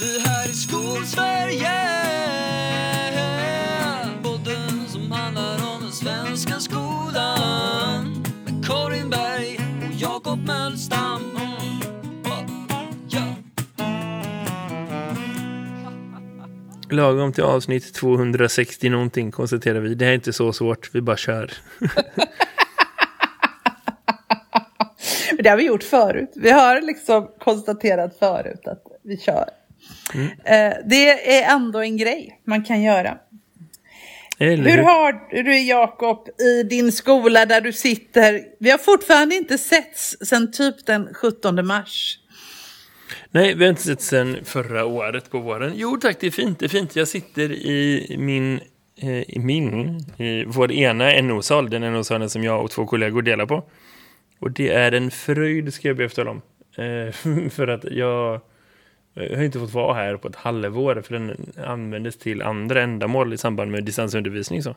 Det här är Skolsverige Podden som handlar om den svenska skolan Med Karin Berg och Jakob Mölstam. Lagom till avsnitt 260 någonting konstaterar vi. Det här är inte så svårt, vi bara kör. Det har vi gjort förut. Vi har liksom konstaterat förut att vi kör. Eh, det är ändå en grej man kan göra. Eller Hur har du Jakob i din skola där du sitter? Vi har fortfarande inte setts sedan typ den 17 mars. Nej, vi har inte sett sen förra året på våren. Jo tack, det är fint. Det är fint. Jag sitter i min, eh, i min, i vår ena NO-sal, den NO-salen som jag och två kollegor delar på. Och det är en fröjd, ska jag be om. Eh, för att jag, jag har inte fått vara här på ett halvår, för den användes till andra ändamål i samband med distansundervisning. Så.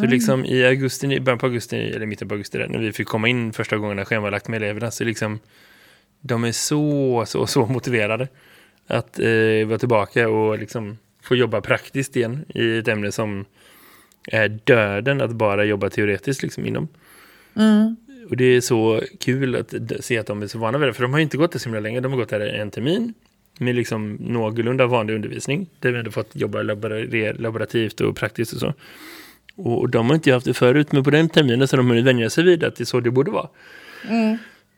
Så liksom i augusti, början på augusti, eller mitten på augusti, där, när vi fick komma in första gången när schemalagt med eleverna, så liksom de är så, så, så motiverade att eh, vara tillbaka och liksom få jobba praktiskt igen i ett ämne som är döden att bara jobba teoretiskt liksom inom. Och det är så kul att se att de är så vana vid det, för de har ju inte gått det så himla länge. De har gått här en termin med liksom någorlunda vanlig undervisning. Där vi ändå fått jobba labora- laborativt och praktiskt och så. Och, de har inte haft det förut, men på den terminen så har de hunnit vänja sig vid att det är så det borde vara.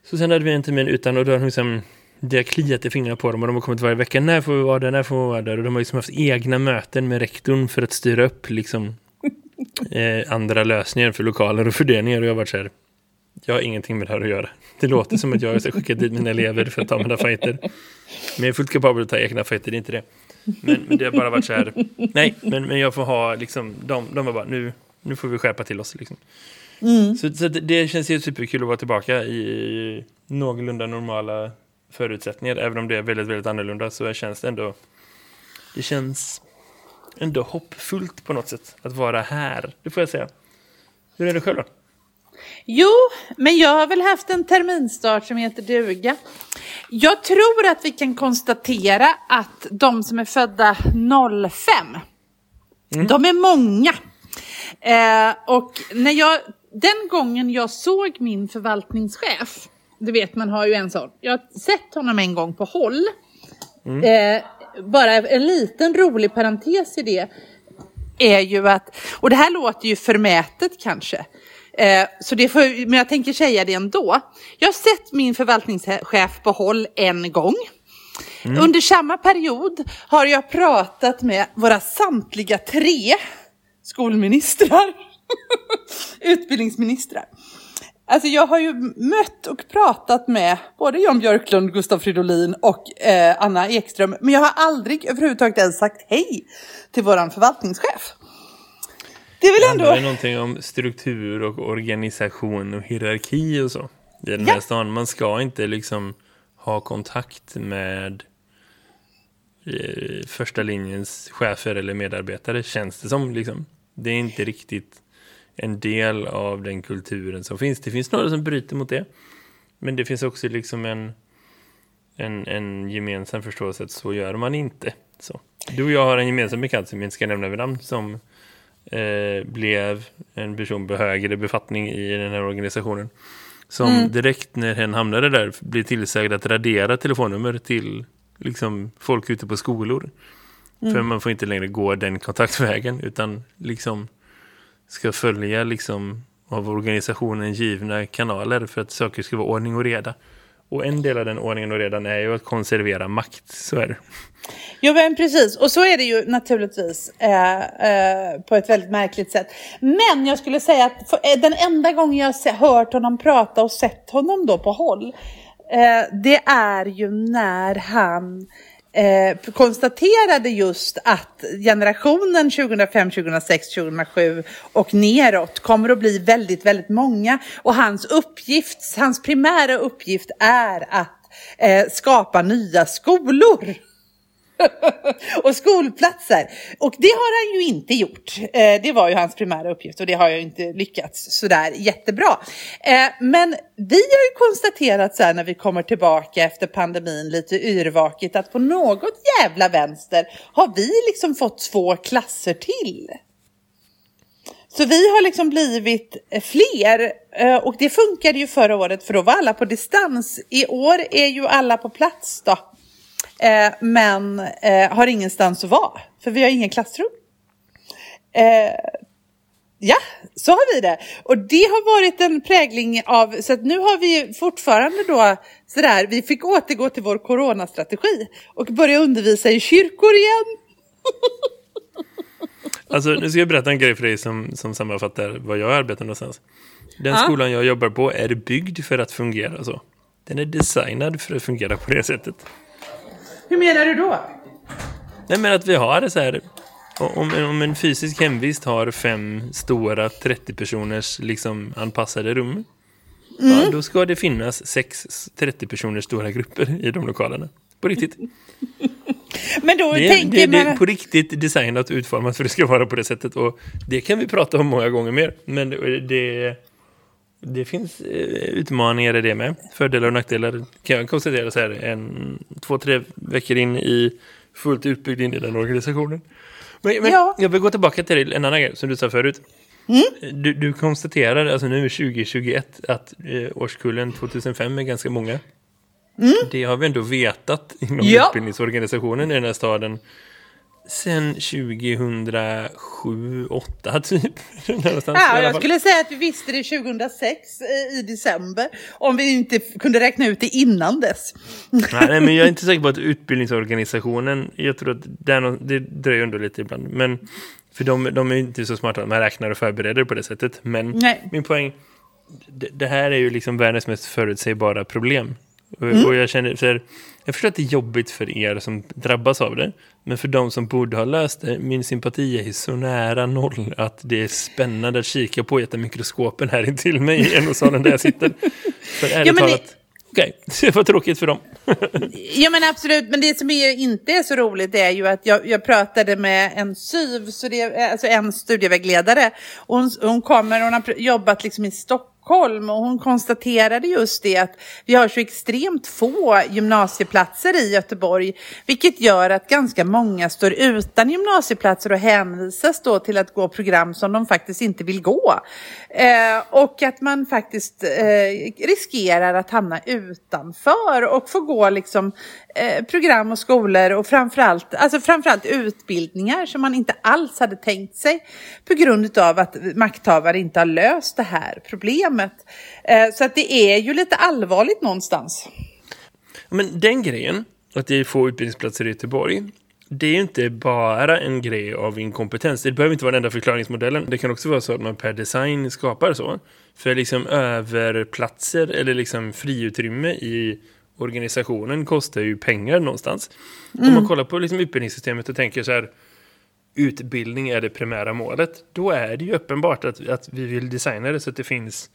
Så sen hade vi en termin utan och då har de liksom det har kliat i fingrarna på dem och de har kommit varje vecka. När får vi vara där? När får vi vara där? Och de har liksom haft egna möten med rektorn för att styra upp liksom eh, andra lösningar för lokaler och fördelningar. Och jag har varit så här, jag har ingenting med det här att göra. Det låter som att jag ska skicka dit mina elever för att ta mina fighter. Men jag är fullt kapabel att ta egna fighter, det är inte det. Men, men det har bara varit så här, nej, men, men jag får ha liksom, de, de var bara, nu, nu får vi skärpa till oss liksom. Så, så det, det känns ju superkul att vara tillbaka i någorlunda normala förutsättningar. Även om det är väldigt, väldigt annorlunda så känns det ändå, det känns ändå hoppfullt på något sätt att vara här. Det får jag säga. Hur är det själv då? Jo, men jag har väl haft en terminstart som heter duga. Jag tror att vi kan konstatera att de som är födda 05, de är många. Eh, och när jag, den gången jag såg min förvaltningschef, du vet man har ju en sån, jag har sett honom en gång på håll. Eh, bara en liten rolig parentes i det är ju att, och det här låter ju förmätet kanske, eh, så det får, men jag tänker säga det ändå. Jag har sett min förvaltningschef på håll en gång. Under samma period har jag pratat med våra samtliga tre skolministrar, utbildningsministrar. Alltså jag har ju mött och pratat med både Jan Björklund, Gustav Fridolin och eh, Anna Ekström. Men jag har aldrig överhuvudtaget ens sagt hej till våran förvaltningschef. Det är väl Det handlar ändå... någonting om struktur och organisation och hierarki och så. I den här Ja. stan. Man ska inte liksom ha kontakt med eh, första linjens chefer eller medarbetare, känns det som. Liksom. Det är inte riktigt en del av den kulturen som finns. Det finns några som bryter mot det. Men det finns också liksom en, en, en gemensam förståelse att så gör man inte. Så. Du och jag har en gemensam bekant som vi inte ska nämna vid namn som blev en person på högre befattning i den här organisationen. Som direkt när hen hamnade där blev tillsagd att radera telefonnummer till liksom, folk ute på skolor. För man får inte längre gå den kontaktvägen utan liksom ska följa liksom av organisationen givna kanaler för att saker ska vara ordning och reda. Och en del av den ordningen och redan är ju att konservera makt, så är det. Jo men precis, och så är det ju naturligtvis eh, eh, på ett väldigt märkligt sätt. Men jag skulle säga att för, eh, den enda gången jag har hört honom prata och sett honom då på håll, eh, det är ju när han eh, konstaterade just att generationen 2005, 2006, 2007 och neråt kommer att bli väldigt, väldigt många. Och hans uppgift, hans primära uppgift är att eh, skapa nya skolor. och skolplatser. Och det har han ju inte gjort. Eh, det var ju hans primära uppgift och det har jag inte lyckats sådär jättebra. Eh, men vi har ju konstaterat så här när vi kommer tillbaka efter pandemin lite yrvaket att på något jävla vänster har vi liksom fått två klasser till. Så vi har liksom blivit fler eh, och det funkade ju förra året för då var alla på distans. I år är ju alla på plats då. Eh, men eh, har ingenstans att vara för vi har ingen klassrum. Ja, så har vi det. Och det har varit en prägling av, så att nu har vi fortfarande då sådär, vi fick återgå till vår coronastrategi och börja undervisa i kyrkor igen. Alltså, nu ska jag berätta en grej för dig som, som sammanfattar vad jag arbetar någonstans. Den ja. skolan jag jobbar på är byggd för att fungera så. Den är designad för att fungera på det sättet. Hur menar du då? Nej, men att vi har så här... Om, om en fysisk hemvist har fem stora 30-personers liksom anpassade rum. Mm. Ja, då ska det finnas sex 30-personers stora grupper i de lokalerna. På riktigt. Men då det, tänker det, man... det är på riktigt designat och utformat för att det ska vara på det sättet. Och det kan vi prata om många gånger mer. Men det, det finns eh, utmaningar i det med. Fördelar och nackdelar kan jag konstatera så här en, två, tre veckor in i fullt utbyggd in i den organisationen. Men, men ja. jag vill gå tillbaka till en annan grej som du sa förut. Mm. Du, du konstaterar, alltså nu är 2021, att eh, årskullen 2005 är ganska många. Mm. Det har vi ändå vetat inom ja. utbildningsorganisationen i den här staden sen 2007 2008 typ. ja, jag skulle säga att vi visste det 2006 i december. Om vi inte kunde räkna ut det innan dess. nej, men jag är inte säker på att utbildningsorganisationen, jag tror att det, det dröjer ändå lite ibland. Men, för de, de är inte så smarta att man räknar och förbereder på det sättet. Men nej. min poäng, det, det här är ju liksom världens mest förutsägbara problem. Mm. Och jag känner, för jag förstår att det är jobbigt för er som drabbas av det. Men för de som borde ha löst det, min sympati är så nära noll att det är spännande att kika på jättemikroskopen här intill mig i en salen där jag sitter. För ärligt ja, talat, det... okej, okay, det var tråkigt för dem. ja men absolut, men det som är, inte är så roligt är ju att jag, jag pratade med en SYV, så det, alltså en studievägledare. Och hon, hon kommer, hon har jobbat liksom i Stockholm Stockholm och hon konstaterade just det att vi har så extremt få gymnasieplatser i Göteborg, vilket gör att ganska många står utan gymnasieplatser och hänvisas då till att gå program som de faktiskt inte vill gå. Eh, och att man faktiskt eh, riskerar att hamna utanför och få gå liksom eh, program och skolor och framförallt, alltså framförallt utbildningar som man inte alls hade tänkt sig på grund av att makthavare inte har löst det här problemet. Eh, så att det är ju lite allvarligt någonstans. Men den grejen, att det är få utbildningsplatser i Göteborg, det är ju inte bara en grej av inkompetens. Det behöver inte vara den enda förklaringsmodellen. Det kan också vara så att man per design skapar så. För liksom överplatser eller liksom friutrymme i organisationen kostar ju pengar någonstans. Mm. Om man kollar på liksom utbildningssystemet och tänker så här utbildning är det primära målet, då är det ju uppenbart att, att vi vill designa det så att det finns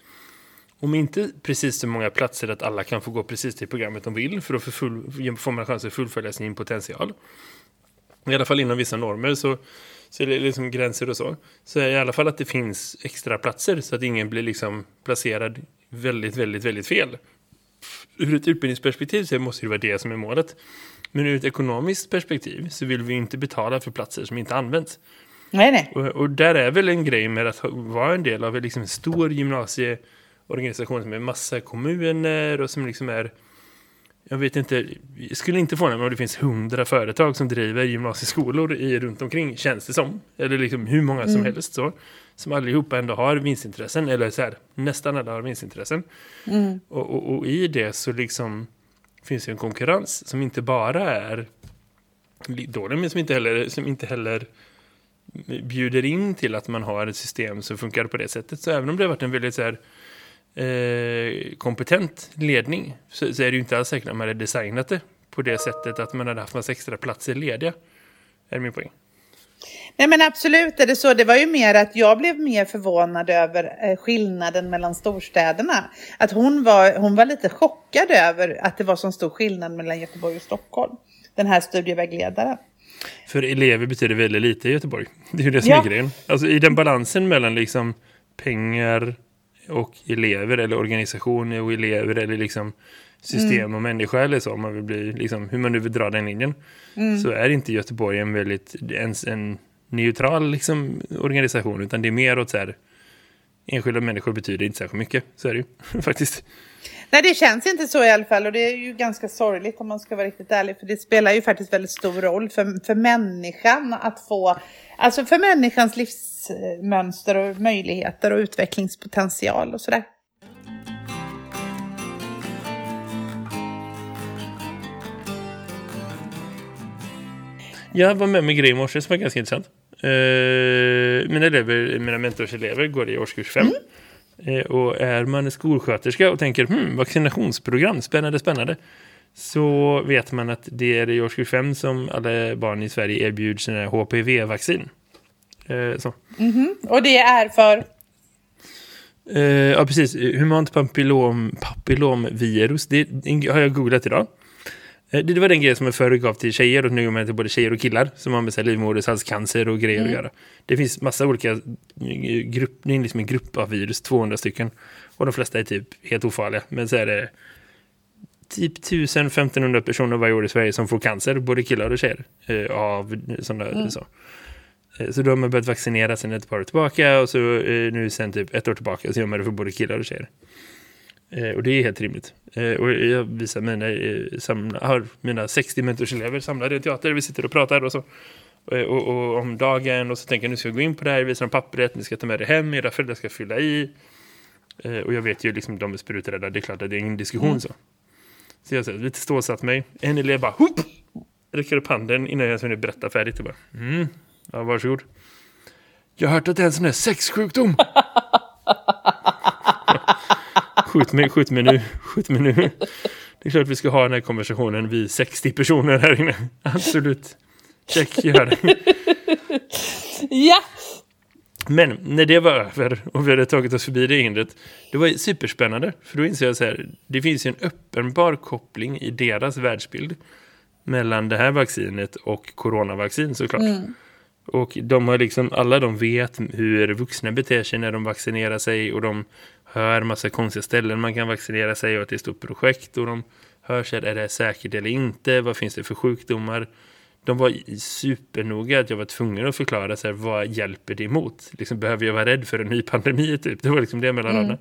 om inte precis så många platser att alla kan få gå precis det programmet de vill för att full, får man chans att fullfölja sin potential. I alla fall inom vissa normer så, så är det liksom gränser och så. Så i alla fall att det finns extra platser så att ingen blir liksom placerad väldigt, väldigt, väldigt fel ur ett utbildningsperspektiv så måste det vara det som är målet. Men ur ett ekonomiskt perspektiv så vill vi inte betala för platser som inte används. Nej, nej. Och, och där är väl en grej med att vara en del av liksom en stor gymnasieorganisation som är massa kommuner och som liksom är jag vet inte, jag skulle inte få mig om det finns hundra företag som driver gymnasieskolor i, runt omkring, känns det som. Eller liksom hur många som mm. helst så. Som allihopa ändå har vinstintressen, eller så här, nästan alla har vinstintressen. Mm. Och, och, och, i det så liksom finns det en konkurrens som inte bara är dålig, men som inte heller, som inte heller bjuder in till att man har ett system som funkar på det sättet. Så även om det har varit en väldigt så här, eh, kompetent ledning så, så, är det ju inte alls säkert att man hade designat det på det sättet att man hade haft massa extra platser lediga. Är min poäng. Nej men absolut är det så. Det var ju mer att jag blev mer förvånad över eh, skillnaden mellan storstäderna. Att hon var, hon var lite chockad över att det var så stor skillnad mellan Göteborg och Stockholm. den här studievägledaren. För elever betyder väldigt lite i Göteborg. Det är ju det som Ja. är grejen. Alltså i den balansen mellan liksom pengar och elever eller organisation och elever eller liksom system Mm. och människa eller så om man vill bli liksom hur man nu vill dra den linjen Mm. så är inte Göteborg en väldigt ens en neutral liksom organisation utan det är mer åt så här enskilda människor betyder inte särskilt mycket så är det ju faktiskt. Nej, det känns inte så i alla fall och det är ju ganska sorgligt om man ska vara riktigt ärlig för det spelar ju faktiskt väldigt stor roll för, för människan att få, alltså för människans livsmönster och möjligheter och utvecklingspotential och sådär. Jag var med med grej i morse som var ganska intressant. Eh, mina elever, mina mentorselever går i årskurs 5. Eh, och är man skolsköterska och tänker hmm, vaccinationsprogram, spännande, spännande. Så vet man att det är i årskurs 5 som alla barn i Sverige erbjuds sina HPV-vaccin. Eh, så. Och det är för, Eh, ja, precis. Humant papillom, papillomvirus. Det har jag googlat idag. Eh, Det, det var den grejen som jag förr gav till tjejer och nu går man till både tjejer och killar som har med sig livmodershalscancer och grejer att göra. Det finns massa olika eh, grupp, det är liksom en grupp av virus, 200 stycken. Och de flesta är typ helt ofarliga. Men så är det typ 1000-1500 personer varje år i Sverige som får cancer, både killar och tjejer, eh, av sådana så. Eh, Så då har man börjat vaccinera sen ett par år tillbaka och så nu sen typ ett år tillbaka så gör man det för både killar och tjejer. Eh, och det är helt rimligt. Eh, och jag visar mina, eh, samla, har mina 60 mentorselever samlade i en teater, vi sitter och pratar och så. Eh, och, och om dagen och så tänker jag nu ska jag gå in på det här, visa dem pappret, ni ska ta med det hem, era föräldrar ska fylla i. Eh, och jag vet ju liksom de är spruträdda, det är klart att det är ingen diskussion så. Så jag säger, lite stålsatt mig. En elev bara, hopp! Räcker upp handen innan jag hunnit berätta färdigt. Bara, mm, ja, varsågod. Jag har hört att det är en sån här sexsjukdom. skjut mig, skjut mig nu, skjut mig nu. Det är klart vi ska ha den här konversationen, vi 60 personer här inne. Absolut. Check, gör det. ja, Men när det var över och vi hade tagit oss förbi det hindret, det var superspännande. För då inser jag så här, det finns ju en uppenbar koppling i deras världsbild mellan det här vaccinet och coronavaccin såklart. Och de har liksom, alla de vet hur vuxna beter sig när de vaccinerar sig och de hör massa konstiga ställen man kan vaccinera sig och att det är ett stort projekt och de hör sig, är det säkert eller inte? Vad finns det för sjukdomar? De var supernoga att jag var tvungen att förklara så här, vad hjälper det emot? Liksom, behöver jag vara rädd för en ny pandemi? Typ? Det var liksom det mellan raderna.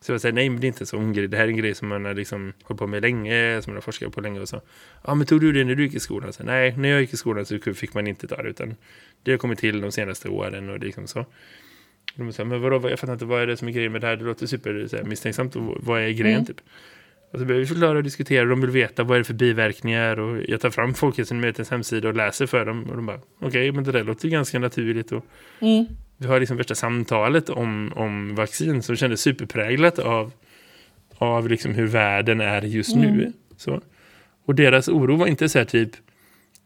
Så jag säger nej men det är inte en sån grej. Det här är en grej som man har liksom hållit på med länge, som man har forskat på länge och så. Ja men tog du det när du gick i skolan? Så, nej, när jag gick i skolan så fick man inte ta det utan det har kommit till de senaste åren och liksom så. De säger, men vadå, jag fattar inte, vad är det som är grejen med det här? Det låter super så här, misstänksamt och vad är grejen typ? Och så börjar vi förklara och diskutera de vill veta vad är det för biverkningar och jag tar fram Folkhälsomyndighetens hemsida och läser för dem och de bara, okej men det där låter ganska naturligt och vi har liksom värsta samtalet om, om vaccin som kändes superpräglat av, av liksom hur världen är just nu. Så. Och deras oro var inte så här typ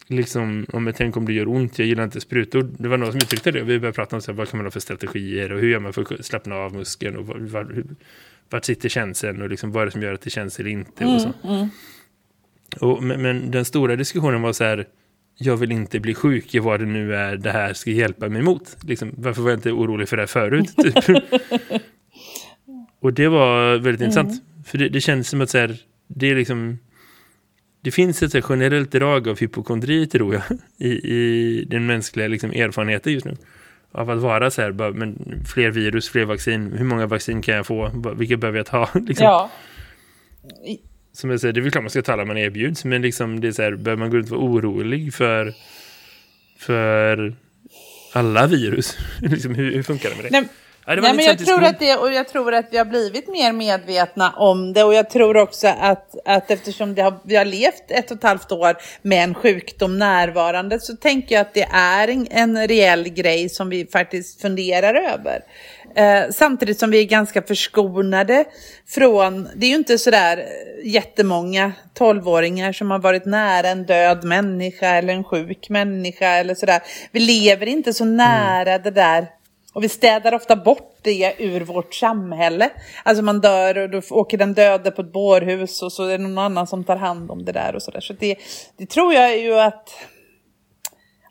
liksom, om jag tänker om det gör ont, jag gillar inte sprutor. Det var någon som uttryckte det. Vi började prata om så här, vad kan man ha för strategier och hur gör man för att slappna av muskeln och var, var, vart sitter känseln och liksom, vad är det som gör att det känns eller inte. Och så. Och, men, men den stora diskussionen var så här, jag vill inte bli sjuk i vad det nu är det här ska hjälpa mig mot. Liksom, varför var jag inte orolig för det här förut? Typ. och det var väldigt intressant. För det, det känns som att så här, det är liksom det finns ett generellt drag av hypokondri tror jag i, i den mänskliga liksom, erfarenheten just nu. Av att vara så här, bara, men fler virus, fler vaccin, hur många vaccin kan jag få? Vilka behöver jag ta? Liksom. ja. Som jag säger, det är väl klart man ska ta alla man erbjuds, men liksom det är så här, behöver man gå runt och vara orolig för, för alla virus? liksom, hur, hur funkar det med det? Nej, Ja, Nej, en men jag tror, att det, och jag tror att vi har blivit mer medvetna om det och jag tror också att, att eftersom det har, vi har levt ett och ett halvt år med en sjukdom närvarande så tänker jag att det är en, en reell grej som vi faktiskt funderar över. Eh, samtidigt som vi är ganska förskonade från, det är ju inte sådär jättemånga tolvåringar som har varit nära en död människa eller en sjuk människa eller sådär. Vi lever inte så nära det där och vi städar ofta bort det ur vårt samhälle. Alltså man dör och då åker den döde på ett bårhus och så är det någon annan som tar hand om det där och sådär. Så det, det tror jag ju att...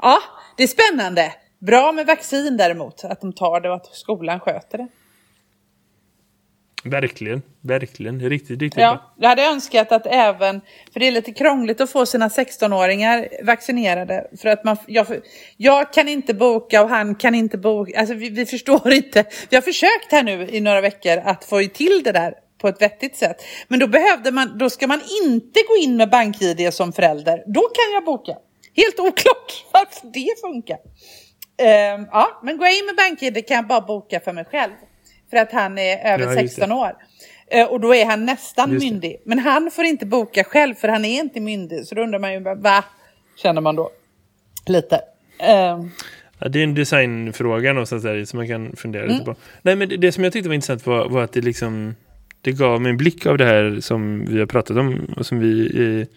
Ja, det är spännande. Bra med vaccin däremot, att de tar det och att skolan sköter det. Verkligen, verkligen. Riktigt, riktigt Ja, bra. jag hade önskat att även, för det är lite krångligt att få sina 16-åringar vaccinerade. För att man, jag, jag kan inte boka och han kan inte boka. Alltså vi, vi förstår inte. Vi har försökt här nu i några veckor att få till det där på ett vettigt sätt. Men då behövde man, då ska man inte gå in med BankID som förälder. Då kan jag boka. Helt oklart varför det funkar. Ehm, ja, men jag in med BankID kan jag bara boka för mig själv. För att han är över Ja, just det. 16 år. Eh, Och då är han nästan Just det. myndig. Men han får inte boka själv för han är inte myndig. Så då undrar man ju, va? Känner man då. Lite. Ehm, Ja, det är en designfråga någonstans där som man kan fundera Mm. lite på. Nej, men det, det som jag tyckte var intressant var, var att det liksom det gav mig en blick av det här som vi har pratat om och som vi eh,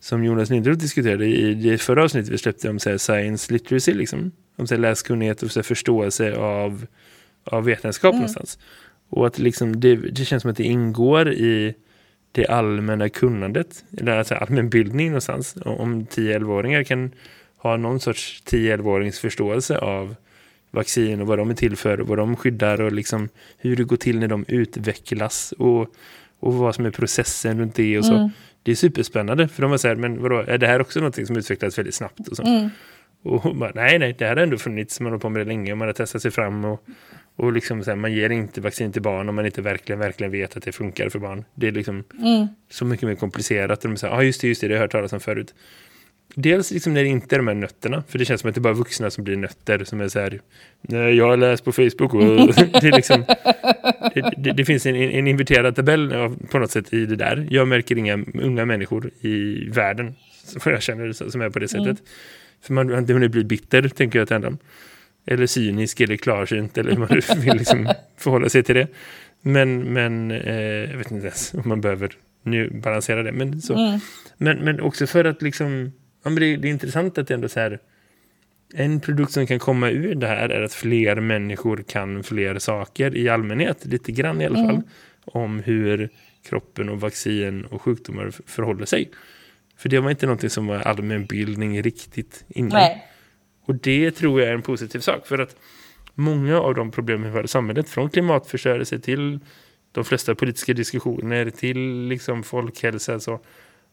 som Jonas Lindroth diskuterade i det förra avsnittet vi släppte om så här, science literacy liksom. Om så här, läskunnighet och så här, förståelse av, av vetenskap någonstans. Och att liksom det, det känns som att det ingår i det allmänna kunnandet, eller alltså allmänbildning någonstans. Om 10-11-åringar kan ha någon sorts 10-11-årings förståelse av vaccin och vad de är till för och vad de skyddar och liksom hur det går till när de utvecklas och, och vad som är processen runt det och så. Det är superspännande för de var så här, men vadå, är det här också någonting som utvecklas väldigt snabbt och sånt? Och hon bara, nej, nej, det här har ändå funnits, man har på med det länge och man har testat sig fram och, och liksom så här, man ger inte vaccin till barn om man inte verkligen, verkligen vet att det funkar för barn. Det är liksom så mycket mer komplicerat. Och de säger, ja ah, just det, just det, det har jag hört talas om förut. Dels liksom när det inte är de här nötterna, för det känns som att det är bara vuxna som blir nötter som är så här, jag har läst på Facebook och det, liksom, det, det, det finns en, en inverterad tabell på något sätt i det där. Jag märker inga unga människor i världen som jag känner som är på det sättet. För man antingen blir bitter, tänker jag till änden. Eller cynisk eller klarsynt eller hur man vill liksom förhålla sig till det. Men, men eh, jag vet inte ens om man behöver nu balansera det. Men, så. men, men också för att liksom, ja, det, det är intressant att det ändå så här, en produkt som kan komma ur det här är att fler människor kan fler saker i allmänhet, lite grann i alla fall, om hur kroppen och vaccin och sjukdomar förhåller sig. För det var inte någonting som var allmänbildning riktigt innan. nej. Och det tror jag är en positiv sak. För att många av de problem vi har i samhället, från klimatförstörelse till de flesta politiska diskussioner till liksom folkhälsa, så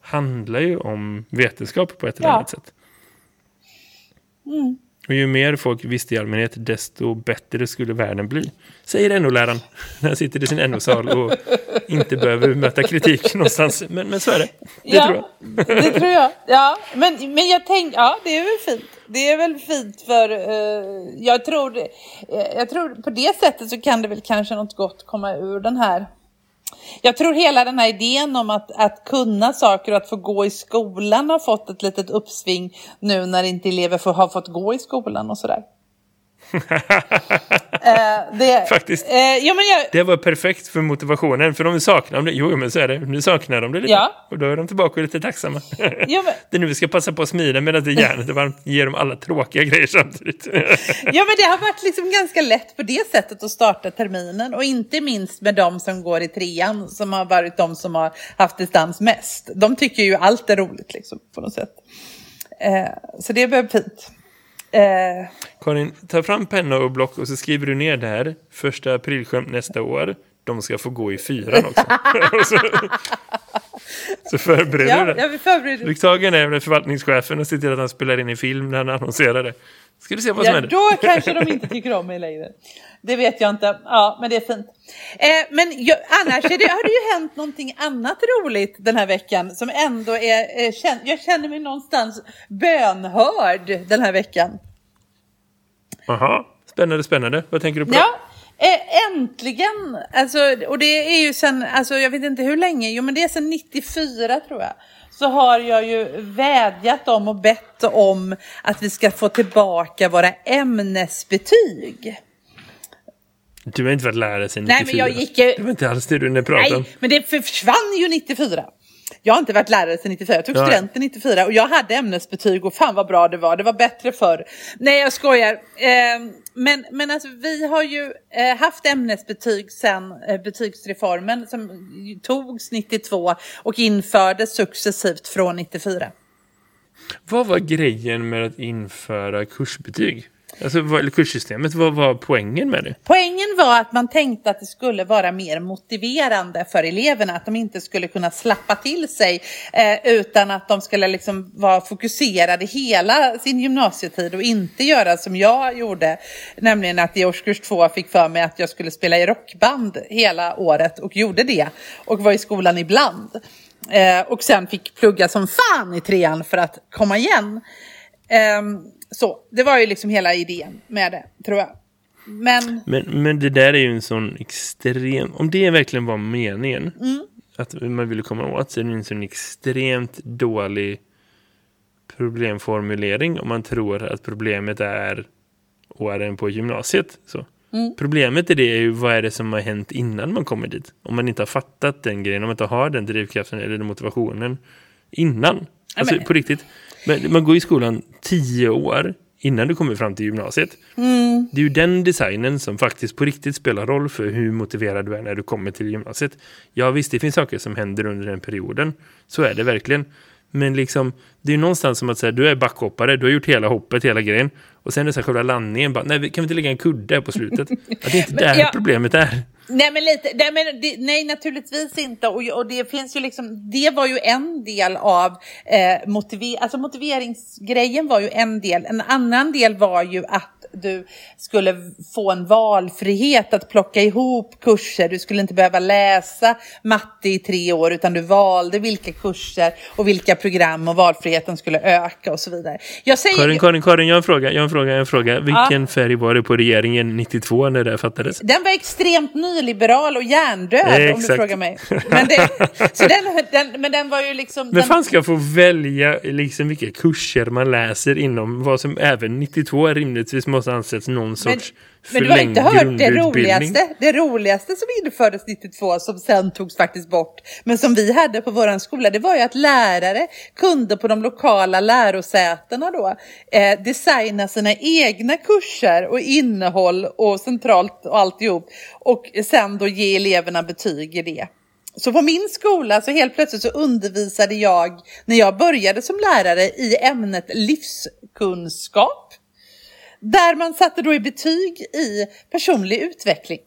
handlar ju om vetenskap på ett eller Ja. annat sätt. Och ju mer folk visste i allmänhet, desto bättre skulle världen bli. Säger NO-läraren när han sitter i sin NO-sal och inte behöver möta kritik någonstans. Men, men så är det. Det ja, tror jag. det tror jag. Ja, men, men jag tänkte, ja det är väl fint. Det är väl fint för, eh, jag tror, eh, jag tror på det sättet så kan det väl kanske något gott komma ur den här. Jag tror hela den här idén om att, att kunna saker och att få gå i skolan har fått ett litet uppsving nu när inte elever får, har fått gå i skolan och sådär. eh, det, Faktiskt. Eh, ja, men jag, Det var perfekt för motivationen, för de saknar det. Jo, men så är det. Nu saknar de det lite. Ja. Och då är de tillbaka och lite tacksamma. ja, men, det är nu vi ska passa på att smida medan det järnet är varmt. Ge dem alla tråkiga grejer samtidigt. Ja men det har varit liksom ganska lätt på det sättet att starta terminen och inte minst med de som går i trean som har varit de som har haft distans mest. De tycker ju allt är roligt liksom på något sätt. Eh, så det blev fint. Eh, Karin, ta fram penna och block och så skriver du ner det här. Första aprilskämt nästa år. De ska få gå i fyran också. Så, så förbereder ja, du det. jag vill förbereda. Riksdagen är med förvaltningschefen och ser till att han spelar in i film när han annonserar det. Ska du se vad som Ja, händer? då kanske de inte tycker om mig längre. Det vet jag inte. Ja, men det är fint. Eh, men jag, annars det, har det ju hänt någonting annat roligt den här veckan som ändå är... Eh, känn, jag känner mig någonstans bönhörd den här veckan. Aha. Spännande, spännande. Vad tänker du på? Ja, eh, äntligen! Alltså, och det är ju sen, alltså, jag vet inte hur länge, jo men det är sen 94 tror jag. Så har jag ju vädjat om och bett om att vi ska få tillbaka våra ämnesbetyg. Du har inte varit lärare sedan Nej, 94. men jag gick ju- Det var inte alls det du pratade om. Nej, men det försvann ju 94. Jag har inte varit lärare sedan 94, jag tog Nej. studenten 94 och jag hade ämnesbetyg och fan vad bra det var, det var bättre förr. Nej jag skojar. Eh, men, men alltså vi har ju eh, haft ämnesbetyg sedan eh, betygsreformen som togs 92 och infördes successivt från 94. Vad var grejen med att införa kursbetyg? Alltså, vad, eller kurssystemet, vad var poängen med det? Poängen var att man tänkte att det skulle vara mer motiverande för eleverna, att de inte skulle kunna slappa till sig eh, utan att de skulle liksom vara fokuserade hela sin gymnasietid och inte göra som jag gjorde, nämligen att i årskurs två fick för mig att jag skulle spela i rockband hela året och gjorde det och var i skolan ibland. Eh, och sen fick plugga som fan i trean för att komma igen. Ehm, så, det var ju liksom hela idén med det, tror jag. Men, Men, men det där är ju en sån extrem... Om det verkligen var meningen att man ville komma åt så är det en sån extremt dålig problemformulering om man tror att problemet är åren på gymnasiet. Så. Problemet i det är ju vad är det som har hänt innan man kommer dit. Om man inte har fattat den grejen, om man inte har den drivkraften eller den motivationen innan. Alltså på riktigt. Men man går i skolan tio år innan du kommer fram till gymnasiet. Det är ju den designen som faktiskt på riktigt spelar roll för hur motiverad du är när du kommer till gymnasiet. Ja visst, det finns saker som händer under den perioden. Så är det verkligen. Men liksom, det är ju någonstans som att säga, du är backhoppare, du har gjort hela hoppet, hela grejen. Och sen är det så här själva landningen, bara, nej, kan vi inte lägga en kudde på slutet? Att det är inte där ja. problemet är. Nej men lite, nej, men det, nej naturligtvis inte och, och det finns ju liksom, det var ju en del av eh, motiver, alltså motiveringsgrejen var ju en del. En annan del var ju att du skulle få en valfrihet att plocka ihop kurser. Du skulle inte behöva läsa matte i tre år utan du valde vilka kurser och vilka program och valfriheten skulle öka och så vidare. Jag säger, Karin, Karin, Karin, jag har en fråga, jag har en fråga, jag har en fråga. Vilken färg var det på regeringen 92 när det fattades? Den var extremt nyliberal och hjärndöd Eh, om du frågar mig. Men, det, så den, den, men den var ju liksom... Men den, fan ska få välja liksom vilka kurser man läser inom vad som även 92 rimligtvis måste anses någon sorts men du har förlängd inte hört det roligaste, det roligaste som infördes 92 som sen togs faktiskt bort. Men som vi hade på våran skola, det var ju att lärare kunde på de lokala lärosätena då eh, designa sina egna kurser och innehåll och centralt och alltihop. Och sen då ge eleverna betyg i det. Så på min skola så helt plötsligt så undervisade jag när jag började som lärare i ämnet livskunskap. Där man satte då i betyg i personlig utveckling.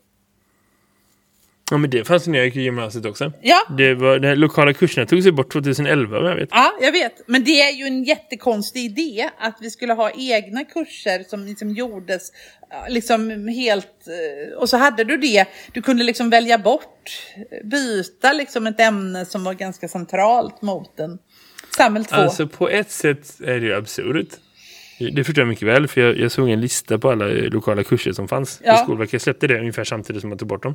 Ja, men det fanns när jag gick i gymnasiet också. Ja. Det var, de här lokala kurserna togs ju bort 2011, vad jag vet. Ja, jag vet. Men det är ju en jättekonstig idé att vi skulle ha egna kurser som liksom gjordes liksom helt... eh, Och så hade du det. Du kunde liksom välja bort, byta liksom ett ämne som var ganska centralt mot den. Samuel 2. Alltså på ett sätt är det ju absurt. Det förstår jag mycket väl, för jag, jag såg en lista på alla eh, lokala kurser som fanns. Ja. Skolverket släppte det ungefär samtidigt som man tog bort dem.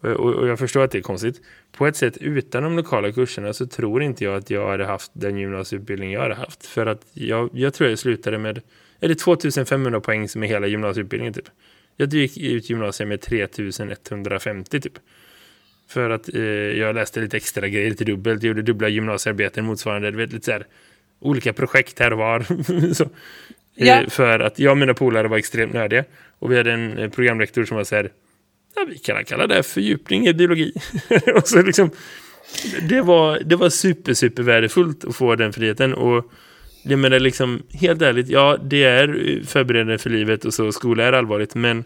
Och, och, och jag förstår att det är konstigt. På ett sätt, utan de lokala kurserna så tror inte jag att jag hade haft den gymnasieutbildning jag hade haft. För att jag, jag tror jag slutade med, är det 2500 poäng som är hela gymnasieutbildningen typ? Jag gick ut gymnasiet med 3150 typ. För att eh, jag läste lite extra grejer, lite dubbelt. Jag gjorde dubbla gymnasiearbeten motsvarande, du vet, lite så här, olika projekt här och var. så. Ja. Eh, för att jag och mina polare var extremt nördiga. Och vi hade en eh, programrektor som var så här, ja, vi kan kalla det här fördjupning i biologi. och så liksom, det var, det var super, super värdefullt att få den friheten. Och jag menar liksom, helt ärligt, ja, det är eh, förberedande för livet och så, skola är allvarligt, men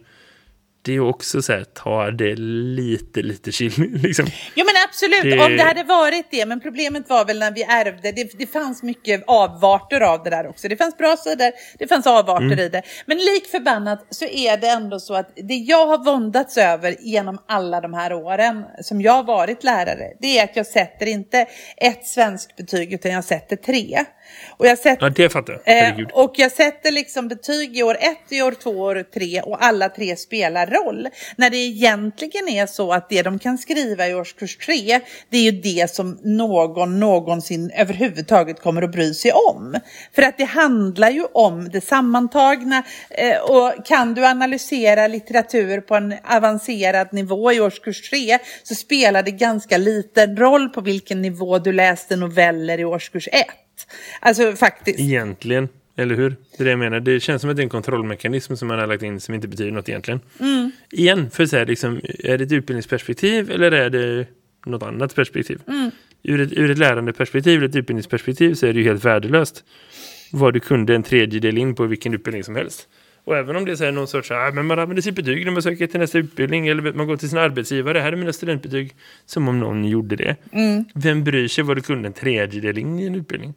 det är också så här, ta det lite, lite chill. Liksom. Jo men absolut, Det- om det hade varit det. Men problemet var väl när vi ärvde, det, det fanns mycket avarter av det där också. Det fanns bra sidor, det fanns avarter Mm. i det. Men lik förbannat så är det ändå så att det jag har våndats över genom alla de här åren som jag har varit lärare, det är att jag sätter inte ett svenskt betyg utan jag sätter tre. Och jag sätter Ja, det fattar jag. Eh, och jag sätter liksom betyg i år ett, i år två, år tre och alla tre spelar roll. När det egentligen är så att det de kan skriva i årskurs tre, det är ju det som någon någonsin överhuvudtaget kommer att bry sig om. För att det handlar ju om det sammantagna eh, och kan du analysera litteratur på en avancerad nivå i årskurs tre så spelar det ganska liten roll på vilken nivå du läste noveller i årskurs ett. Alltså faktiskt. Egentligen, eller hur? Det är det jag menar. Det känns som att det är en kontrollmekanism som man har lagt in som inte betyder något egentligen. Mm. Igen, för så här, liksom, är det ett utbildningsperspektiv eller är det något annat perspektiv? Mm. Ur, ett, ur ett lärandeperspektiv eller ett utbildningsperspektiv så är det ju helt värdelöst vad du kunde en tredjedel in på vilken utbildning som helst. Och även om det är någon sorts, ah, men man använder sitt betyg när man söker till nästa utbildning eller man går till sin arbetsgivare, här är mina studentbetyg, som om någon gjorde det. Mm. Vem bryr sig vad du kunde en tredjedel in i en utbildning?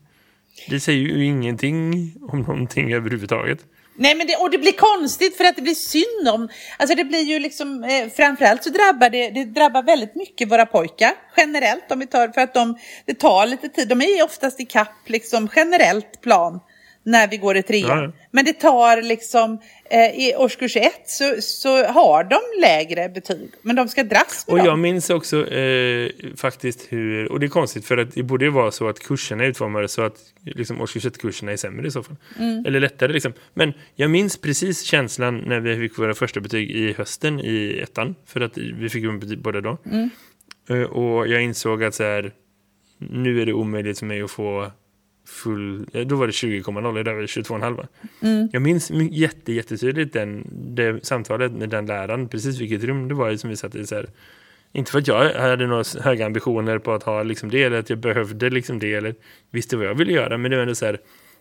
Det säger ju ingenting om någonting överhuvudtaget. Nej, men det, och det blir konstigt för att det blir synd om, alltså det blir ju liksom, eh, framförallt så drabbar det, det drabbar väldigt mycket våra pojkar generellt om vi tar, för att de, det tar lite tid, de är ju oftast i kapp liksom generellt plan när vi går i trean. Ja. Men det tar liksom, eh, i årskurs ett så, så har de lägre betyg. Men de ska dras med Och dem. jag minns också eh, faktiskt hur, och det är konstigt för att det borde ju vara så att kurserna är utformade så att liksom, årskurs ett-kurserna är sämre i så fall. Mm. Eller lättare liksom. Men jag minns precis känslan när vi fick våra första betyg i hösten i ettan. För att vi fick ju betyg båda då. Mm. Eh, och jag insåg att så här, nu är det omöjligt för mig att få full, då var det 20,0, idag var det 22,5. Mm. Jag minns jätte, jättetydligt den, det samtalet med den läraren, precis vilket rum det var som vi satt i så här. Inte för att jag hade några höga ambitioner på att ha liksom det, eller att jag behövde liksom det, eller visste vad jag ville göra, men det var ändå så här,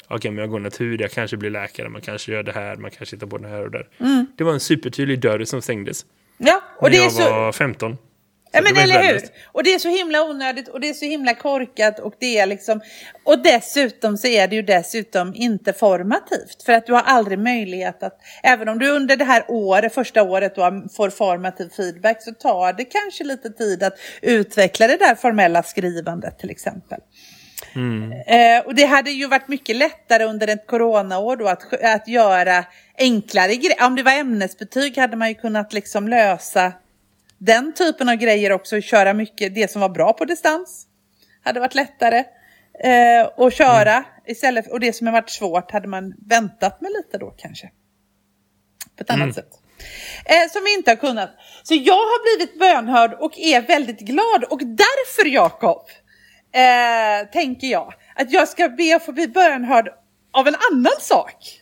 okej, okay, men jag går natur, jag kanske blir läkare, man kanske gör det här, man kanske hittar på det här och där. Mm. Det var en supertydlig dörr som stängdes. Ja, och det är jag så... var 15. Ja, men eller hur? Och det är så himla onödigt och det är så himla korkat och det är liksom och dessutom så är det ju dessutom inte formativt för att du har aldrig möjlighet att även om du under det här året, första året då får formativ feedback så tar det kanske lite tid att utveckla det där formella skrivandet till exempel. Mm. Eh, och det hade ju varit mycket lättare under ett coronaår då att, att göra enklare grejer. Om det var ämnesbetyg hade man ju kunnat liksom lösa den typen av grejer också, köra mycket, det som var bra på distans hade varit lättare eh, att köra mm. istället och det som har varit svårt hade man väntat med lite då kanske. På ett mm. annat sätt. Eh, som vi inte har kunnat. Så jag har blivit bönhörd och är väldigt glad och därför Jakob eh, tänker jag att jag ska be att få bli bönhörd av en annan sak.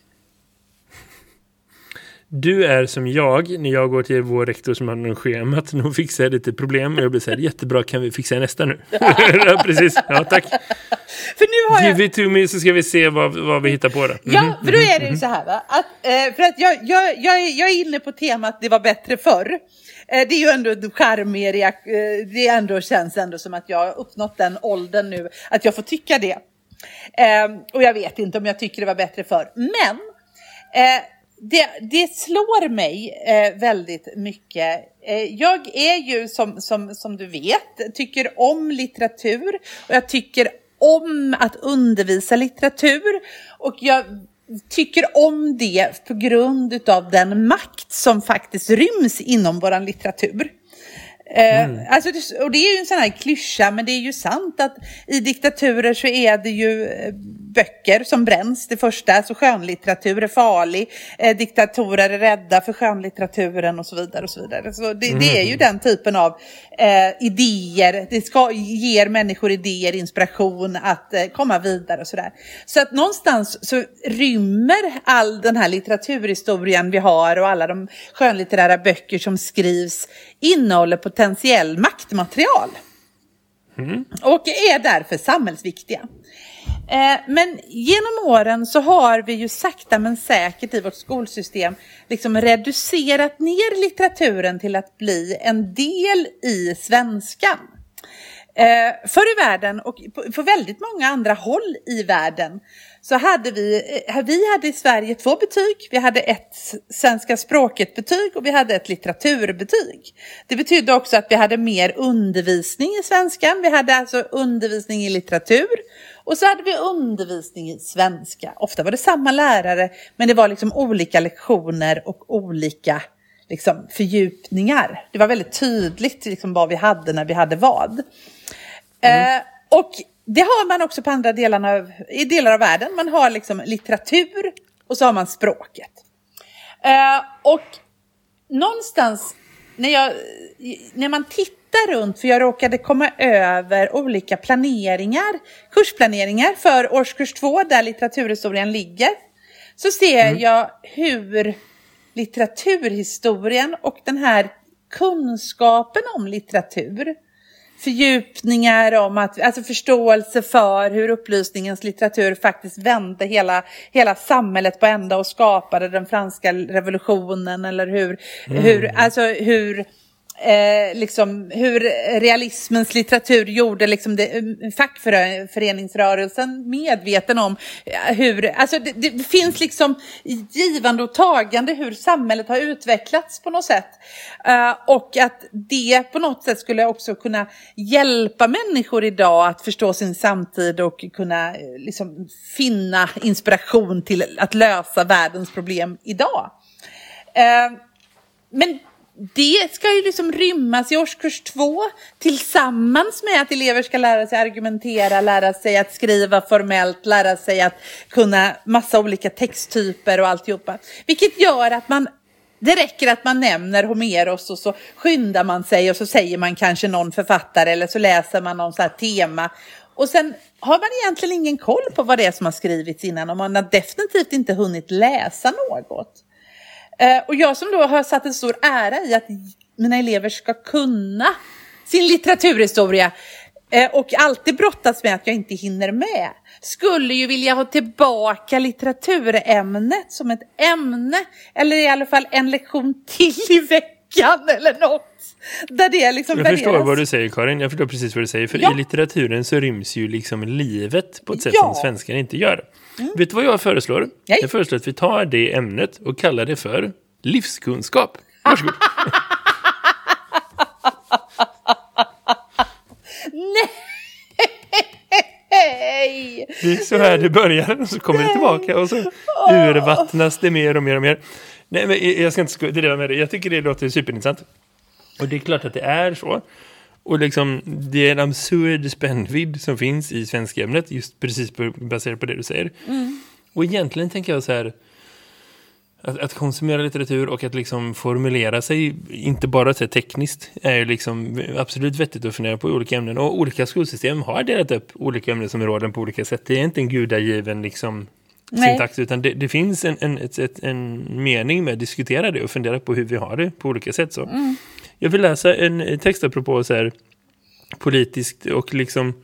Du är som jag när jag går till vår rektor som har någon schemat. Nu fixar jag lite problem och jag blir så här, jättebra, kan vi fixa nästa nu? ja, precis. Ja, tack. För nu har jag... Give it to me så ska vi se vad, vad vi hittar på då. Ja, för då är det ju så här va? Att, eh, för att jag, jag, jag, jag är inne på temat det var bättre förr. Eh, det är ju ändå en charmig eh, Det ändå, känns ändå som att jag har uppnått den åldern nu, att jag får tycka det. Och jag vet inte om jag tycker det var bättre förr. Men eh, det, det slår mig eh, väldigt mycket. Eh, jag är ju som, som, som du vet, tycker om litteratur och jag tycker om att undervisa litteratur och jag tycker om det på grund av den makt som faktiskt ryms inom våran litteratur. Eh, mm. alltså och det är ju en sån här klyscha, men det är ju sant att i diktaturer så är det ju eh, böcker som bränns, det första. Alltså skönlitteratur är farlig, eh, diktatorer är rädda för skönlitteraturen och så vidare. och så vidare. Så det, mm. det är ju mm. den typen av eh, idéer, det ska, ger människor idéer, inspiration att eh, komma vidare och sådär. Så att någonstans så rymmer all den här litteraturhistorien vi har och alla de skönlitterära böcker som skrivs innehåller potentiell maktmaterial. Mm. Och är därför samhällsviktiga. Eh, men genom åren så har vi ju sakta men säkert i vårt skolsystem liksom reducerat ner litteraturen till att bli en del i svenskan. Eh, förr i världen och på väldigt många andra håll i världen så hade vi, eh, vi hade i Sverige två betyg. Vi hade ett svenska språket-betyg och vi hade ett litteraturbetyg. Det betydde också att vi hade mer undervisning i svenskan. Vi hade alltså undervisning i litteratur och så hade vi undervisning i svenska. Ofta var det samma lärare, men det var liksom olika lektioner och olika liksom, fördjupningar. Det var väldigt tydligt liksom, vad vi hade när vi hade vad. Eh, och det har man också på andra delar av, i delar av världen. Man har liksom litteratur och så har man språket. Eh, och någonstans när, jag, när man tittar runt, för jag råkade komma över olika planeringar, kursplaneringar för årskurs två där litteraturhistorien ligger, så ser Mm. jag hur litteraturhistorien och den här kunskapen om litteratur fördjupningar om att, alltså förståelse för hur upplysningens litteratur faktiskt vände hela, hela samhället på ända och skapade den franska revolutionen eller hur, hur, alltså hur Eh, liksom hur realismens litteratur gjorde liksom det, eh, fackföreningsrörelsen medveten om eh, hur, alltså det, det finns liksom givande och tagande hur samhället har utvecklats på något sätt. Eh, och att det på något sätt skulle också kunna hjälpa människor idag att förstå sin samtid och kunna eh, liksom finna inspiration till att lösa världens problem idag. Eh, men det ska ju liksom rymmas i årskurs två tillsammans med att elever ska lära sig argumentera, lära sig att skriva formellt, lära sig att kunna massa olika texttyper och alltihopa. Vilket gör att man det räcker att man nämner Homeros och så skyndar man sig och så säger man kanske någon författare eller så läser man någon så här tema. Och sen har man egentligen ingen koll på vad det är som har skrivits innan och man har definitivt inte hunnit läsa något. Eh, och jag som då har satt en stor ära i att mina elever ska kunna sin litteraturhistoria eh, och alltid brottas med att jag inte hinner med. Skulle ju vilja ha tillbaka litteraturämnet som ett ämne eller i alla fall en lektion till i veckan eller något. Där det liksom Jag förstår värderas. vad du säger Karin, jag förstår precis vad du säger. För Ja. i litteraturen så ryms ju liksom livet på ett sätt Ja. Mm. som svenskan inte gör. Vet du vad jag föreslår? Nej. Jag föreslår att vi tar det ämnet och kallar det för livskunskap. Varsågod. Nej! Det är så här det börjar och så kommer det tillbaka och så urvattnas det mer och mer och mer. Nej, men jag ska inte driva med det. Jag tycker det låter superintressant. Och det är klart att det är så. Och liksom, det är en absurd spännvidd som finns i svenska ämnet, just precis baserat på det du säger. Och egentligen tänker jag så här, att, att konsumera litteratur och att liksom formulera sig, inte bara så tekniskt, är ju liksom absolut vettigt att fundera på olika ämnen. Och olika skolsystem har delat upp olika ämnesområden på olika sätt. Det är inte en gudagiven liksom Nej. syntax, utan det, det finns en, en, ett, en mening med att diskutera det och fundera på hur vi har det på olika sätt. Så. Jag vill läsa en text apropå så här, politiskt och liksom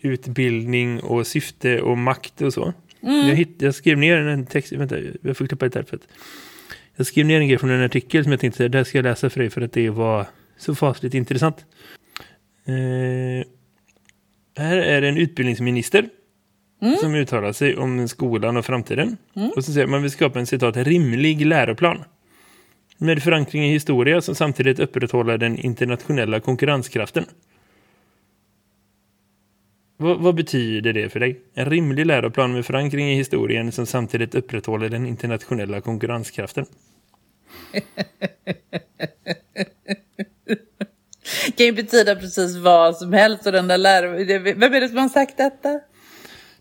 utbildning och syfte och makt och så. Jag, hitt, jag skrev ner en text, vänta, jag får klippa lite här för att jag skrev ner en grej från en artikel som jag tänkte, det här ska jag läsa för dig för att det var så fasligt intressant. Eh, här är en utbildningsminister som uttalar sig om skolan och framtiden. Och så säger man vill skapa en citat rimlig läroplan. Med förankring i historia som samtidigt upprätthåller den internationella konkurrenskraften. Vad, vad betyder det för dig? En rimlig läroplan med förankring i historien som samtidigt upprätthåller den internationella konkurrenskraften. kan ju betyda precis vad som helst och den där läraren, vem är det som har sagt detta?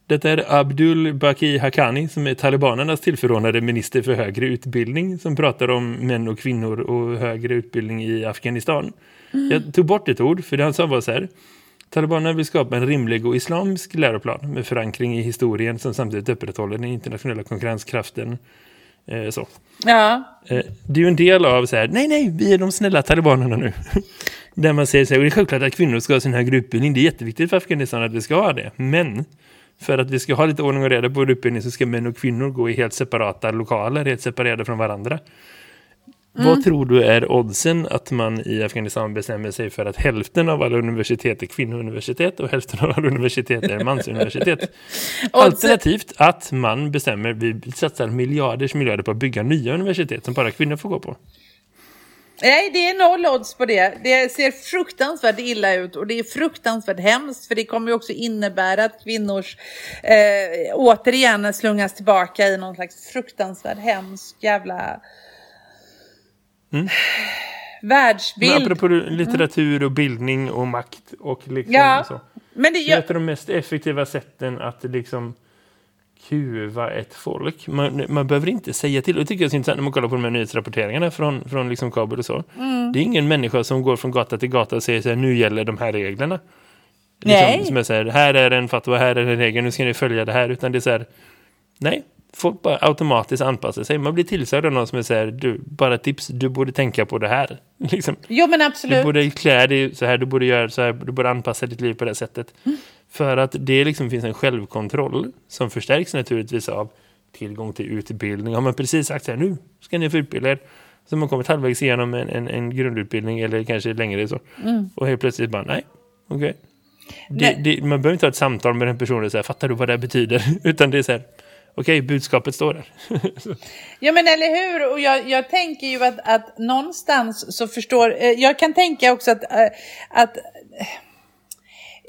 Detta är Abdul Baki Haqqani som är talibanernas tillförordnade minister för högre utbildning som pratar om män och kvinnor och högre utbildning i Afghanistan. Jag tog bort ett ord för det han sa var så här. Talibanerna vill skapa en rimlig och islamsk läroplan med förankring i historien som samtidigt upprätthåller den internationella konkurrenskraften. Eh, så. Ja, Eh, det är ju en del av så här, nej nej, vi är de snälla talibanerna nu. Där man säger så här, och det är självklart att kvinnor ska ha sin högre utbildning, det är jätteviktigt för Afghanistan att vi ska ha det. Men för att vi ska ha lite ordning och reda på vår utbildning så ska män och kvinnor gå i helt separata lokaler, helt separerade från varandra. Vad tror du är oddsen att man i Afghanistan bestämmer sig för att hälften av alla universitet är kvinnouniversitet och hälften av alla universitet är mansuniversitet? Alternativt att man bestämmer, vi satsar miljarders miljarder på att bygga nya universitet som bara kvinnor får gå på. Nej, det är noll odds på det. Det ser fruktansvärt illa ut och det är fruktansvärt hemskt för det kommer ju också innebära att kvinnors eh, återigen slungas tillbaka i någon slags fruktansvärt hemsk jävla Men världsbild. apropå litteratur och bildning och makt och liksom Ja, så. Men det Det är gör... ett av de mest effektiva sätten att liksom kuva ett folk. Man, man behöver inte säga till. Och det tycker jag är intressant när man kollar på de här nyhetsrapporteringarna från, från liksom Kabul och så. Mm. Det är ingen människa som går från gata till gata och säger så här, nu gäller de här reglerna. Nej. Liksom, som är så här, är en fatwa, här är en regel, nu ska ni följa det här. Utan det är så här, nej, folk bara automatiskt anpassar sig. Man blir tillsagd av någon som här, du, bara tips, du borde tänka på det här. Liksom. Jo men Du absolut. borde klä dig så här, du borde göra så här, du borde anpassa ditt liv på det sättet. Mm. För att det liksom finns en självkontroll som förstärks naturligtvis av tillgång till utbildning. Har man precis sagt här, nu ska ni få utbilda er. Så man kommit halvvägs igenom en, en, en grundutbildning eller kanske längre så. Mm. Och helt plötsligt bara, nej, okej. Det, Nej. det, man behöver inte ha ett samtal med den personen och säga, fattar du vad det betyder? Utan det är så här, okej, budskapet står där. Ja men eller hur, och jag, jag tänker ju att, att någonstans så förstår, eh, jag kan tänka också att, eh, att eh,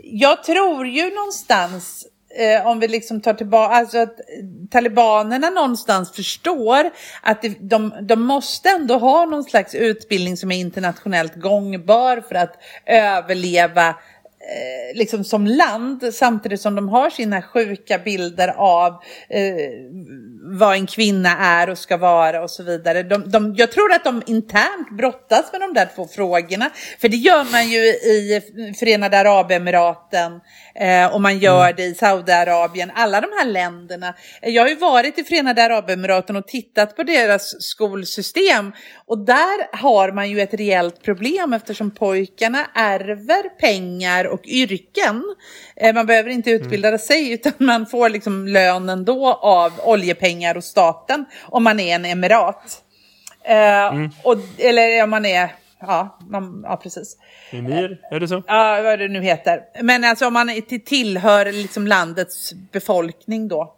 jag tror ju någonstans eh, om vi liksom tar tillbaka, alltså att talibanerna någonstans förstår att det, de, de måste ändå ha någon slags utbildning som är internationellt gångbar för att överleva eh, liksom som land samtidigt som de har sina sjuka bilder av eh, vad en kvinna är och ska vara och så vidare. De, de, jag tror att de internt brottas med de där två frågorna. För det gör man ju i Förenade Arabemiraten eh, och man gör det i Saudiarabien. Alla de här länderna. Jag har ju varit i Förenade Arabemiraten och tittat på deras skolsystem. Och där har man ju ett reellt problem eftersom pojkarna ärver pengar och yrken. Eh, man behöver inte utbilda sig utan man får liksom lönen då av oljepengar och staten om man är en emirat. Eh, och, eller om man är, ja, man, ja precis. Emir, är det så? Ja, vad det nu heter. Men alltså om man tillhör liksom landets befolkning då.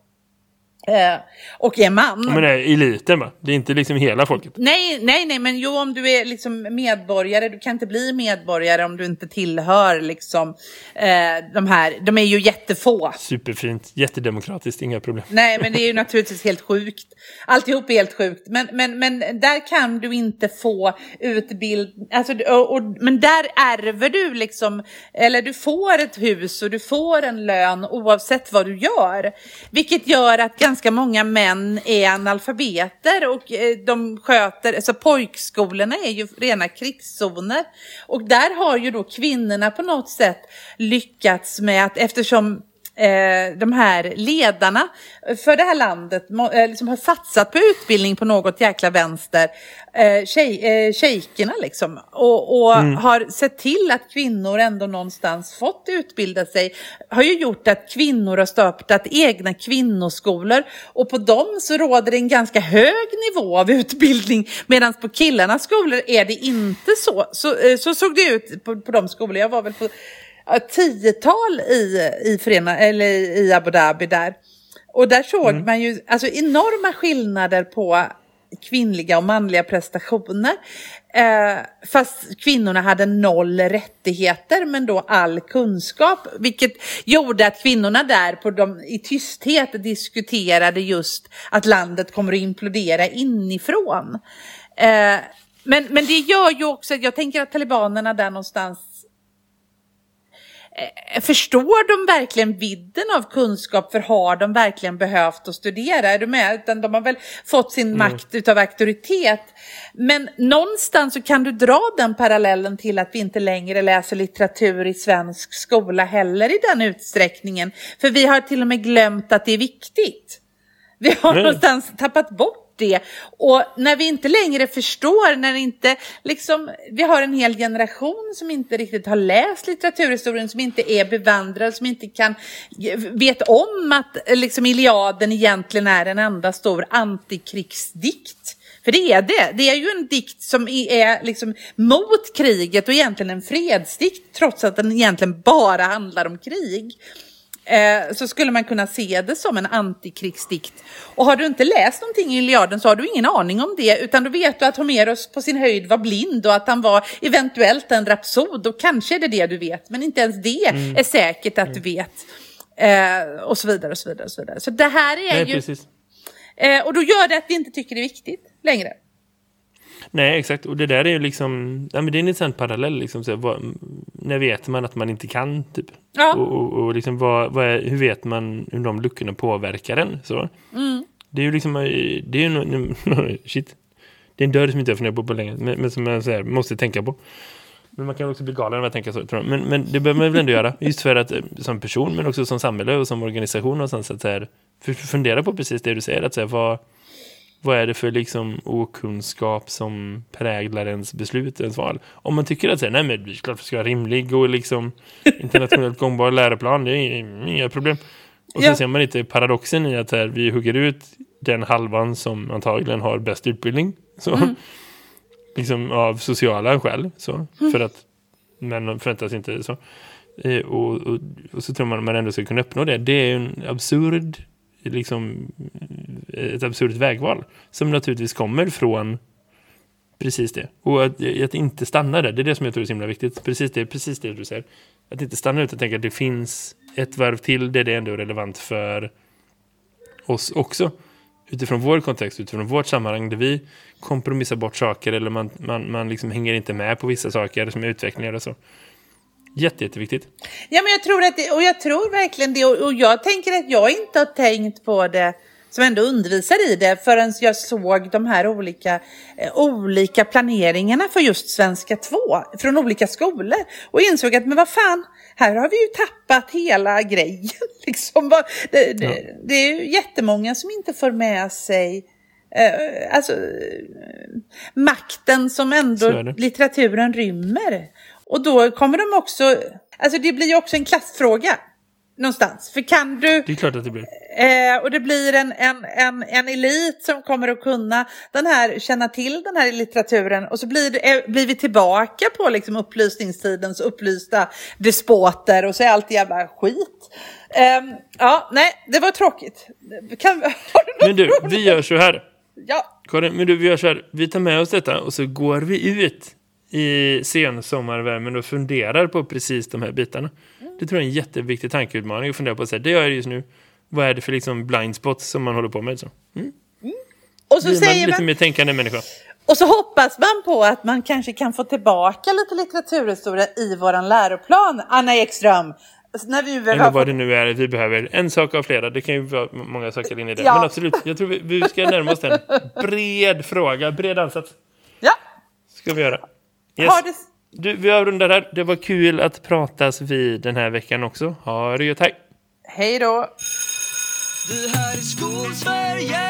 Eh, och är man. Men det är eliten va? Det är inte liksom hela folket. Nej, nej, nej, men jo om du är liksom medborgare, du kan inte bli medborgare om du inte tillhör liksom eh, de här, de är ju jättefå. Superfint, jättedemokratiskt, inga problem. Nej, men det är ju naturligtvis helt sjukt. Alltihop är helt sjukt. Men, men, men där kan du inte få utbildning. Alltså, och, och, men där ärver du liksom, eller du får ett hus och du får en lön oavsett vad du gör. Vilket gör att ganska Ganska många män är analfabeter och eh, de sköter, alltså pojkskolorna är ju rena krigszoner. Och där har ju då kvinnorna på något sätt lyckats med att eftersom eh, de här ledarna för det här landet eh, liksom har satsat på utbildning på något jäkla vänster. Eh, tjej, eh, shejkerna liksom. Och, och har sett till att kvinnor ändå någonstans fått utbilda sig. Har ju gjort att kvinnor har startat egna kvinnoskolor. Och på dem så råder det en ganska hög nivå av utbildning. Medan på killarnas skolor är det inte så. Så, eh, så såg det ut på, på de skolor. Jag var väl på ja, tiotal i, i, Förena, eller i Abu Dhabi där. Och där såg man ju alltså, enorma skillnader på kvinnliga och manliga prestationer. Eh, fast kvinnorna hade noll rättigheter men då all kunskap. Vilket gjorde att kvinnorna där på de, i tysthet diskuterade just att landet kommer att implodera inifrån. Eh, men, men det gör ju också jag tänker att talibanerna där någonstans Förstår de verkligen vidden av kunskap för har de verkligen behövt att studera? Är du med? Utan de har väl fått sin makt utav auktoritet. Men någonstans så kan du dra den parallellen till att vi inte längre läser litteratur i svensk skola heller i den utsträckningen. För vi har till och med glömt att det är viktigt. Vi har Nej. någonstans tappat bort det. Och när vi inte längre förstår, när inte liksom, vi har en hel generation som inte riktigt har läst litteraturhistorien, som inte är bevandrad, som inte kan, vet om att liksom Iliaden egentligen är en enda stor antikrigsdikt. För det är det. Det är ju en dikt som är liksom mot kriget och egentligen en fredsdikt, trots att den egentligen bara handlar om krig eh, så skulle man kunna se det som en antikrigsdikt. Och har du inte läst någonting i Iliaden så har du ingen aning om det, utan då vet du att Homeros på sin höjd var blind och att han var eventuellt en rapsod och kanske är det det du vet, men inte ens det är säkert att du vet. Eh, och så vidare och så vidare och så vidare. Så det här är Nej, ju, precis. eh, och då gör det att vi inte tycker det är viktigt längre. Nej, exakt. Och det där är ju liksom... Ja, men det är en intressant parallell. Liksom, så vad, när vet man att man inte kan? Typ. Ja. Och, och, och liksom, vad, vad är, hur vet man hur de luckorna påverkar en? Så. Mm. Det är ju liksom... Det är ju... Shit. Det är en dörr som inte jag funderat på på länge. Men, men som jag så här, måste tänka på. Men man kan också bli galen av att tänka så. Tror jag. Men, men det behöver man väl ändå göra. Just för att eh, som person, men också som samhälle och som organisation. Och sånt, så att, så här, fundera på precis det du säger. Att, så här, vad, vad är det för liksom, okunskap som präglar ens beslut, ens val? Om man tycker att så här, nej, men det är klart vi ska ha rimlig och liksom, internationellt gångbar läroplan, det är inga problem. Och sen Ja. ser man inte paradoxen i att här, vi hugger ut den halvan som antagligen har bäst utbildning. Så, liksom av sociala skäl. Så, För att män förväntas inte så. Eh, och, och, och så tror man att man ändå ska kunna uppnå det. Det är en absurd liksom, eh, ett absurt vägval som naturligtvis kommer från precis det. Och att, att inte stanna där, det är det som jag tror är så himla viktigt. Precis det, precis det du säger. Att inte stanna utan tänka att det finns ett varv till där det ändå är relevant för oss också. Utifrån vår kontext, utifrån vårt sammanhang där vi kompromissar bort saker eller man, man, man liksom hänger inte med på vissa saker som är utvecklingar och så. Jätte, jätteviktigt. Ja, men jag tror att det, och jag tror verkligen det. Och, och jag tänker att jag inte har tänkt på det som ändå undervisar i det förrän jag såg de här olika, eh, olika planeringarna för just svenska 2 från olika skolor och insåg att men vad fan, här har vi ju tappat hela grejen. Liksom, det, det, Ja. det är ju jättemånga som inte får med sig eh, alltså, makten som ändå litteraturen rymmer. Och då kommer de också, alltså det blir ju också en klassfråga någonstans. För kan du, Det är klart att det blir. eh, och det blir en, en, en, en elit som kommer att kunna den här, känna till den här litteraturen och så blir, det, eh, blir vi tillbaka på liksom upplysningstidens upplysta despoter och så är allt jävla skit. Ehm, ja, nej, det var tråkigt. Kan, du Men du, roligt? vi gör så här. Ja, Karin, men du, vi gör så här. Vi tar med oss detta och så går vi ut i sensommarvärmen och funderar på precis de här bitarna. Det tror jag är en jätteviktig tankeutmaning att fundera på. Så här, det gör jag just nu. Vad är det för liksom blind spots som man håller på med? Så. och så Blir man säger lite man, mer tänkande människa. och så hoppas man på att man kanske kan få tillbaka lite litteraturhistoria i våran läroplan, Anna Ekström. När vi Eller vad det nu är vi behöver. En sak av flera. Det kan ju vara många saker in i det. Ja. Men absolut, jag tror vi, vi ska närma oss en bred fråga. Bred ansats Ja, ska vi göra. Yes. har det... Du, vi avrundar här. Det var kul att pratas vid den här veckan också. Ha det gött, hej! Hej då! Det här är Skolsverige